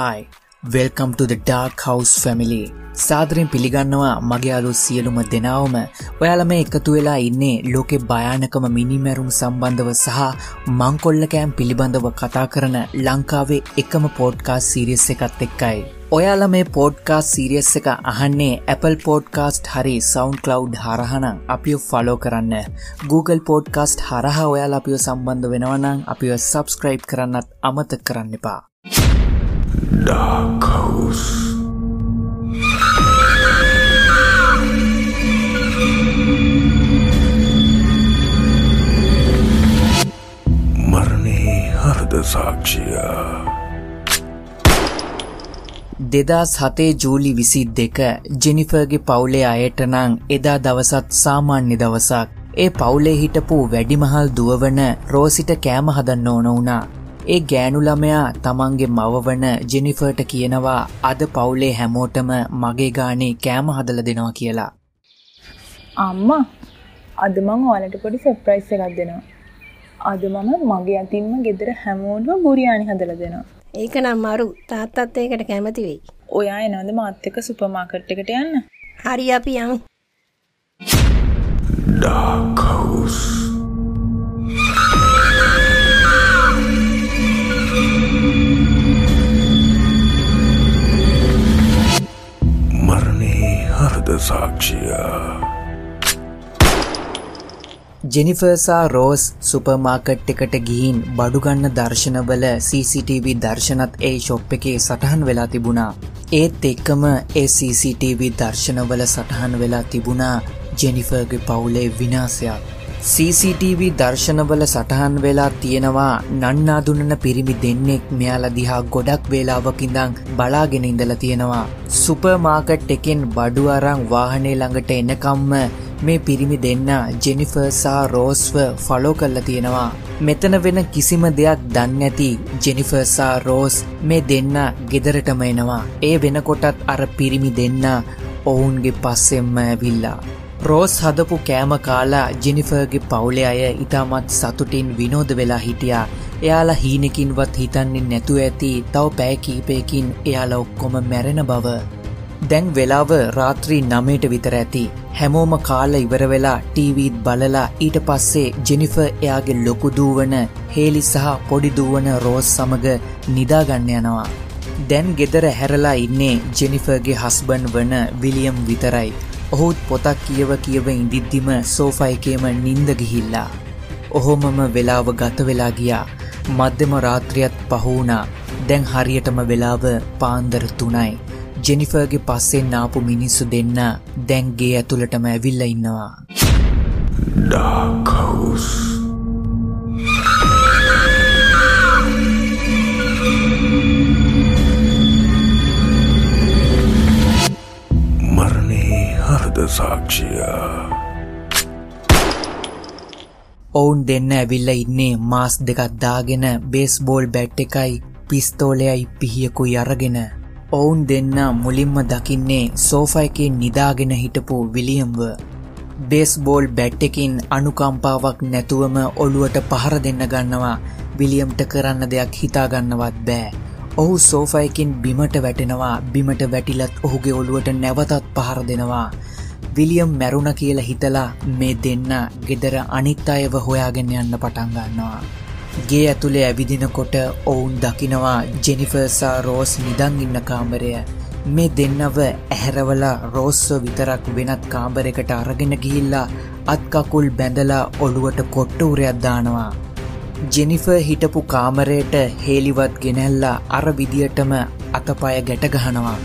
Hi welcome to the dark house family සාදරෙන් පිළිගන්නවා මගේ අලු සියලුම දෙනාවම ඔයාල මේ එකතු වෙලා ඉන්නේ ලෝකෙ භයානකම මිනිමැරුම් සම්බන්ධව සහ මංකොල්ලකෑම් පිළිබඳව කතා කරන ලංකාවේ එකම පෝඩ්කාස් සිරියස් එකත් එක්කයි. ඔයාල මේ පෝඩ්කාස් සිරියස් එක අහන්නේ Apple පෝඩ්කාස්ට් හරි සෞන්් කලව් හරහනම් අපිය ෆලෝ කරන්න Google පෝඩ්කාස්ට් හරහා ඔයාල අපිය සම්බන්ධ වෙනවනම් අපිව සබස්ක්‍රයිබ් කරන්නත් අමත කරන්න එපා. Dark House. මරණේ හරද සාක්ෂිය දෙදස් හතේ ජූලි විසි දෙක ජෙනිෆර්ගේ පවුලේ අයට නං එදා දවසත් සාමාන්‍ය දවසක්. ඒ පවුලේ හිටපු වැඩිමහල් දුවවන රෝසිට කෑම හදන්න ඕන වුණා. ඒ ගෑනුළමයා තමන්ගේ මවවන ජෙනිෆර්ට කියනවා අද පවුලේ හැමෝටම මගේ ගානේ කෑම හදල දෙනවා කියලා. අම්මා අද මං ඕලට පොඩි සෙප්‍රයිස් එකක් දෙනවා. අද මම මගේ අතින්ම ගෙදර හැමෝටම බුරියානි හදලා දෙනවා. ඒක නම් මරු තාත්තත් ඒකට කැමති වෙයි. ඔයා එනවද මාත් එක්ක සුපර් මාකට් එකට යන්න? හරි අපි යමු. Dark House. හරද සාක්ෂිය ජෙනිෆර්සා රෝස් සුපර්මාකට් එකට ගිහින් බඩුගන්න දර්ශනවල CCTV දර්ශනත් ඒ ශොප් එකේ සටහන් වෙලා තිබුණා. ඒත් එක්කම ඒ CCTV දර්ශනවල සටහන් වෙලා තිබුණා ජෙනිෆර්ගේ පවුලේ විනාසයක්. CCTV දර්ශනවල සටහන් වෙලා තියෙනවා නන්නාදුන්නන පිරිමි දෙන්නෙක් මෙයාල දිහා ගොඩක් වේලාවකින්දං බලාගෙන ඉඳලා තියෙනවා. සුපර්මාකට් එකෙන් බඩු අරං වාහනේ ළඟට එනකම්ම මේ පිරිමි දෙන්න ජෙනිෆර්සා රෝස්ව ෆලෝ කල්ල තියෙනවා. මෙතන වෙන කිසිම දෙයක් දන්නඇති ජෙනිෆර්සා රෝස් මේ දෙන්න ගෙදරටම එනවා. ඒ වෙනකොටත් අර පිරිමි දෙන්න ඔවුන්ගේ පස්සෙම්ම ඇවිල්ලා. රෝස් හදපු කෑම කාලා ජිනිෆර්ගේ පවුලේ අය ඉතාමත් සතුටින් විනෝද වෙලා හිටියා එයාලා හීනකින්වත් හිතන්නේ නැතුව ඇති තව පෑ කීපයකින් එයාලා ඔක්කොම මැරෙන බව. දැන් වෙලාව රාත්‍රී නමයට විතර ඇති. හැමෝම කාල ඉවර වෙලා ටීවීත් බලලා ඊට පස්සේ ජෙනිෆ එයාගේ ලොකුදූවන හේලි සහ පොඩිදූවන රෝස් සමග නිදාගන්න යනවා. දැන් ගෙදර හැරලා ඉන්නේ ජෙනිෆර්ගේ හස්බන් වන විලියම් විතරයි. ඔහුත් පොතක් කියව කියව ඉදිද්දිම සෝෆයිකේම නින්ද ගිහිල්ලා. ඔහොමම වෙලාව ගත වෙලා ගියා. මධ්‍යම රාත්‍රියත් පහුුණා දැන් හරියටම වෙලාව පාන්දර තුනයි. ජෙනිෆර්ගේ පස්සෙන් නාපු මිනිස්සු දෙන්න දැන්ගේ ඇතුළටම ඇවිල්ල ඉන්නවා. Dark සාක්ෂිය. ඔවුන් දෙන්න ඇවිල්ල ඉන්නේ මාස් දෙකත් දාගෙන බේස් බෝල් බැට් එකයි පිස්තෝලයයි පිහියකුයි අරගෙන. ඔවුන් දෙන්න මුලින්ම දකින්නේ සෝෆයිකෙන් නිදාගෙන හිටපු විලියම්ව. බේස් බෝල් බැට්ටකින් අනුකම්පාවක් නැතුවම ඔළුවට පහර දෙන්න ගන්නවා විලියම්ට කරන්න දෙයක් හිතාගන්නවත් බෑ. ඔහු සෝෆයිකින් බිමට වැටෙනවා බිමට වැටිලත් ඔහුගේ ඔළුවට නැවතත් පහර දෙනවා. විලියම් මැරුණ කියලා හිතලා මේ දෙන්න ගෙදර අනිත් අයව හොයාගෙන යන්න පටන්ගන්නවා. ගේ ඇතුළේ ඇවිදිනකොට ඔවුන් දකිනවා ජෙනිෆර්සා රෝස් නිදං ඉන්න කාමරය. මේ දෙන්නව ඇහැරවලා රෝස්සෝ විතරක් වෙනත් කාම්බරෙකට අරගෙන ගිහිල්ලා අත්කකුල් බැඳලා ඔළුවට කොට්ටූරයක් දානවා. ජෙනිෆ හිටපු කාමරයට හේලිවත් ගෙනැල්ලා අර විදියටම අතපය ගැටගහනවා.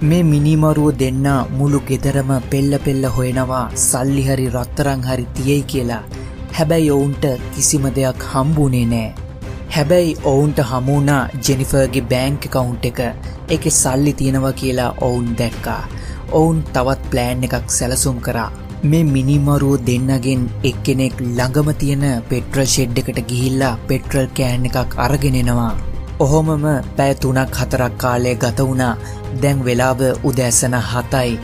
මේ මිනිමරුව දෙන්න මුළු ගෙදරම පෙල්ල පෙල්ල හොයනවා සල්ලිහරි රත්තරං හරි තියයි කියලා. හැබැයි ඔවුන්ට කිසිම දෙයක් හම්බුනේ නෑ. හැබැයි ඔවුන්ට හමුණා ජෙනිෆර්ගේ බෑංක කවුන්් එක එක සල්ලි තියෙනවා කියලා ඔවුන් දැක්කා. ඔවුන් තවත් ප්ලෑන් එකක් සැලසුම් කරා මේ මිනිමරුව දෙන්නගෙන් එක්කෙනෙක් ළඟම තියෙන පෙට්‍රල් ෂෙඩ් එකට ගිහිල්ලා පෙට්‍රල් කෑන් එකක් අරගෙනෙනවා. ඔහොමම පැය තුනක් හතරක් කාලය ගත වුණා. දැන් වෙලාව උදැසන හතයි.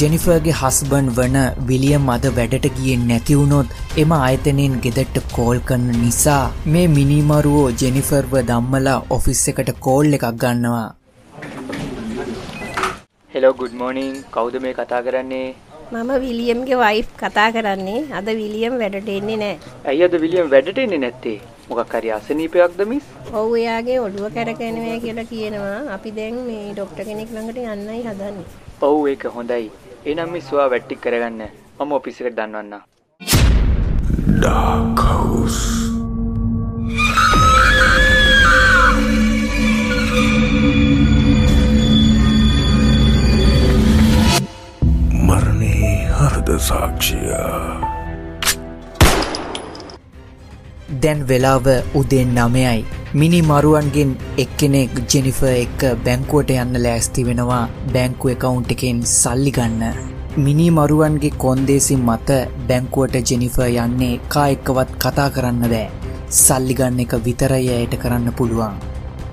ජෙනිෆර්ගේ හස්බන් වන විලියම් අද වැඩට ගියෙන් නැතිවුණොත් එම අයතනෙන් ගෙදට්ට කෝල් කරන නිසා මේ මිනිමරුවෝ ජෙනිෆර්ව දම්මලා ඔෆිස් එකට කෝල් එකක් ගන්නවා. හෙලෝ ගුඩ් මෝනිින් කෞද මේ කතා කරන්නේ? මම විලියම්ගේ වයිෆ් කතා කරන්නේ. අද විලියම් වැඩට එන්නේ නෑ ඇයි අද විලියම් වැඩට එන්නේ නැත්තේ මොකක් හරි අසනීපයක්ද මිස් ඔව් එයාගේ ඔළුව කැරකෙනවා කියලා කියනවා. අපි දැන් මේ ඩොක්ටර් කෙනෙක් ළඟට යන්නයි හදන්නේ. ඔව් ඒක හොඳයි. එනම් මිස් ඔයා වැට්ටික් කරගන්න. මම ඔෆිස් එකට දන්වන්න Dark House. මරණේ හරද සාක්ෂිය දැන් වෙලාව උදෙන් නමයයි මිනි මරුවන්ගෙන් එක්කෙනෙක් ජෙනිෆ එක්ක බැංකුවට යන්න ලෑස්ති වෙනවා. බැංකු එකවුන්් එකෙන් සල්ලි ගන්න. මිනි මරුවන්ගේ කොන්දේසි මත බැංකුවට ජෙනිෆ යන්නේ කා එක්කවත් කතා කරන්න බෑ. සල්ලිගන්න එක විතරය ඇයට කරන්න පුළුවන්.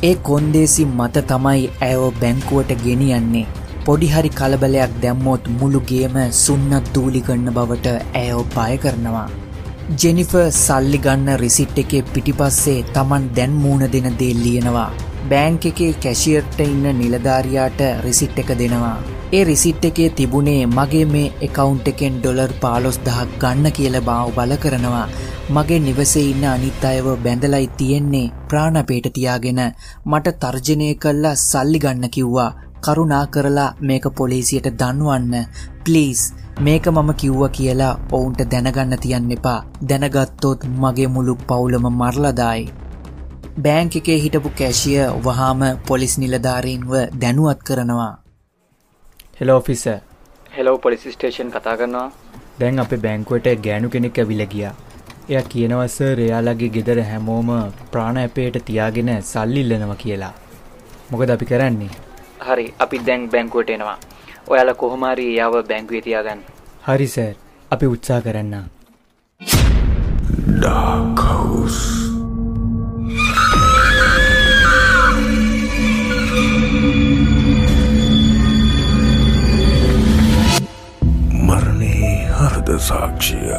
ඒ කොන්දේසි මත තමයි ඇයෝ බැංකුවට ගෙනියන්නේ පොඩිහරි කලබලයක් දැම්මොත් මුළුගේම සුන්නත් දූලිගන්න බවට ඇයෝ බය කරනවා. ජෙනිෆ සල්ලි ගන්න රිසිට් එකේ පිටිපස්සේ තමන් දැන් මූුණ දෙන දේ ලියනවා. බෑංක එකේ කැශියර්ට ඉන්න නිලධාරයාට රිසිට් එක දෙනවා. ඒ රිසිට් එකේ තිබුණේ මගේ මේ එකකවුන්් එකෙන් ඩොලර් පාලොස් දහක් ගන්න කියල බාව බල කරනවා. මගේ නිවසේ ඉන්න අනිත් අයව බැඳලයි තියෙන්නේ ප්‍රාණපේට තියාගෙන මට තර්ජනය කල්ලා සල්ලි ගන්න කිව්වා කරුණා කරලා මේක පොලිසියට දන්වන්න ප්ලීස් මේක මම කිව්ව කියලා ඔවුන්ට දැනගන්න තියන්න එපා දැනගත්තොත් මගේ මුළු පවුලම මරලදායි. බෑංක එකේ හිටපු කැශිය වහාම පොලිස් නිලධාරීන්ව දැනුවත් කරනවා. හෙලෝෆිස හෙලෝ පොලිසි ස්ටේෂන් කතා කරනවා දැන් අප බැංකුවට ගෑනු කෙනෙක් ඇවිල ගියා. එය කියනවස රයාලගේ ගෙදර හැමෝම ප්‍රාණ ඇපේට තියාගෙන සල්ලිල්ලනවා කියලා. මොකද අපි කරන්නේ. හරි අපි දැන් බැංකුවට එනවා. ඔයාල කොහොමාරි යාව බැංකුවේ තියාගන්න. හරි සර් අපි උත්සා කරන්න. House. මරණේ හරද සාක්ෂිය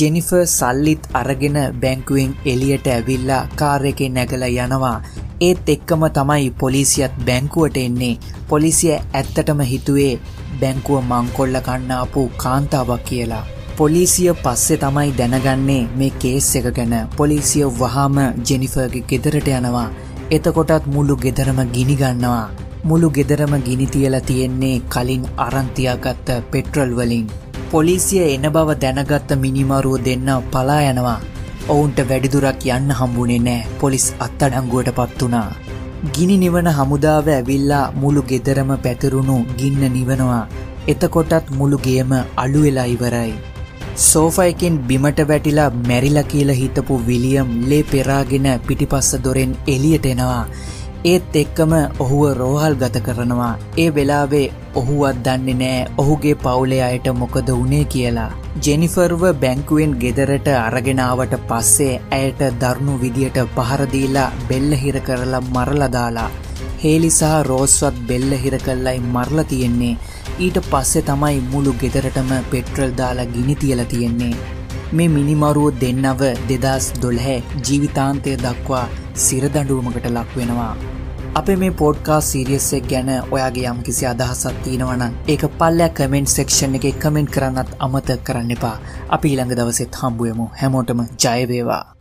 ජෙනිෆර් සල්ලිත් අරගෙන බැංකුවෙන් එලියට ඇවිල්ලා කාර් එකේ නැගලා යනවා. ඒත් එක්කම තමයි පොලිසියත් බැංකුවට එන්නේ. පොලිසිය ඇත්තටම හිතුවේ බැංකුව මංකොල්ල කන්නාපු කාන්තාවක් කියලා. පොලිසිය පස්සෙ තමයි දැනගන්නේ මේ කේස් එක ගැන පොලිසිය වහාම ජෙනිෆර්ගේ ගෙදරට යනවා. එතකොටත් මුළු ගෙදරම ගිනිගන්නවා. මුළු ගෙදරම ගිනි තියලා තියෙන්නේ කලින් අරන්තියාගත්ත පෙට්‍රල් වලින්. පොලිසිය එන බව දැනගත්ත මිනිමරුව දෙන්න පලා යනවා. ඔවුන්ට වැඩිදුරක් යන්න හම්බුනේ නෑ පොලිස් අත්තඩංගුවට පත් වනා. ගිනි නිවන හමුදාව ඇවිල්ලා මුළු ගෙදරම පැතිරුණු ගින්න නිවනවා. එතකොටත් මුළුගේම අලුවෙලා ඉවරයි. සෝෆයිකෙන් බිමට වැටිලා මැරිල කියල හිතපු විලියම් ලේ පෙරාගෙන පිටිපස්ස දොරෙන් එලියට එනවා. ඒත් එක්කම ඔහුව රෝහල් ගත කරනවා ඒ වෙලාවේ ඔහුවත් දන්නේ නෑ ඔහුගේ පවුලේ අයට මොකද වුණේ කියලා. ජෙනිෆර්ව බැංකුවෙන් ගෙදරට අරගෙනාවට පස්සේ ඇයට දරුණු විදියට පහරදීලා බෙල්ලහිර කරලා මරලදාලා. හේලි සහ රෝස්වත් බෙල්ලහිර කල්ලයි මරල තියෙන්නේ ඊට පස්සෙ තමයි මුළු ගෙදරටම පෙට්‍රල් දාලා ගිනි තියල තියෙන්නේ. මේ මිනිමරුව දෙන්නව දෙදස් දොළහැ ජීවිතාන්තය දක්වා සිරදඩුවමකට ලක්වෙනවා. අපේ මේ පෝඩ්කා සිරියස්සෙක් ගැන ඔයාගේ යම් කිසි අදහසත් තියෙනවන ඒක පල්ලෑ කමෙන්ට් සෙක්ෂන් එක කමෙන්ට් කරන්නත් අමත කරන්න එපා. අපි ඊළඟ දවසෙත් හම්බුවමු හැමෝටම ජයවේවා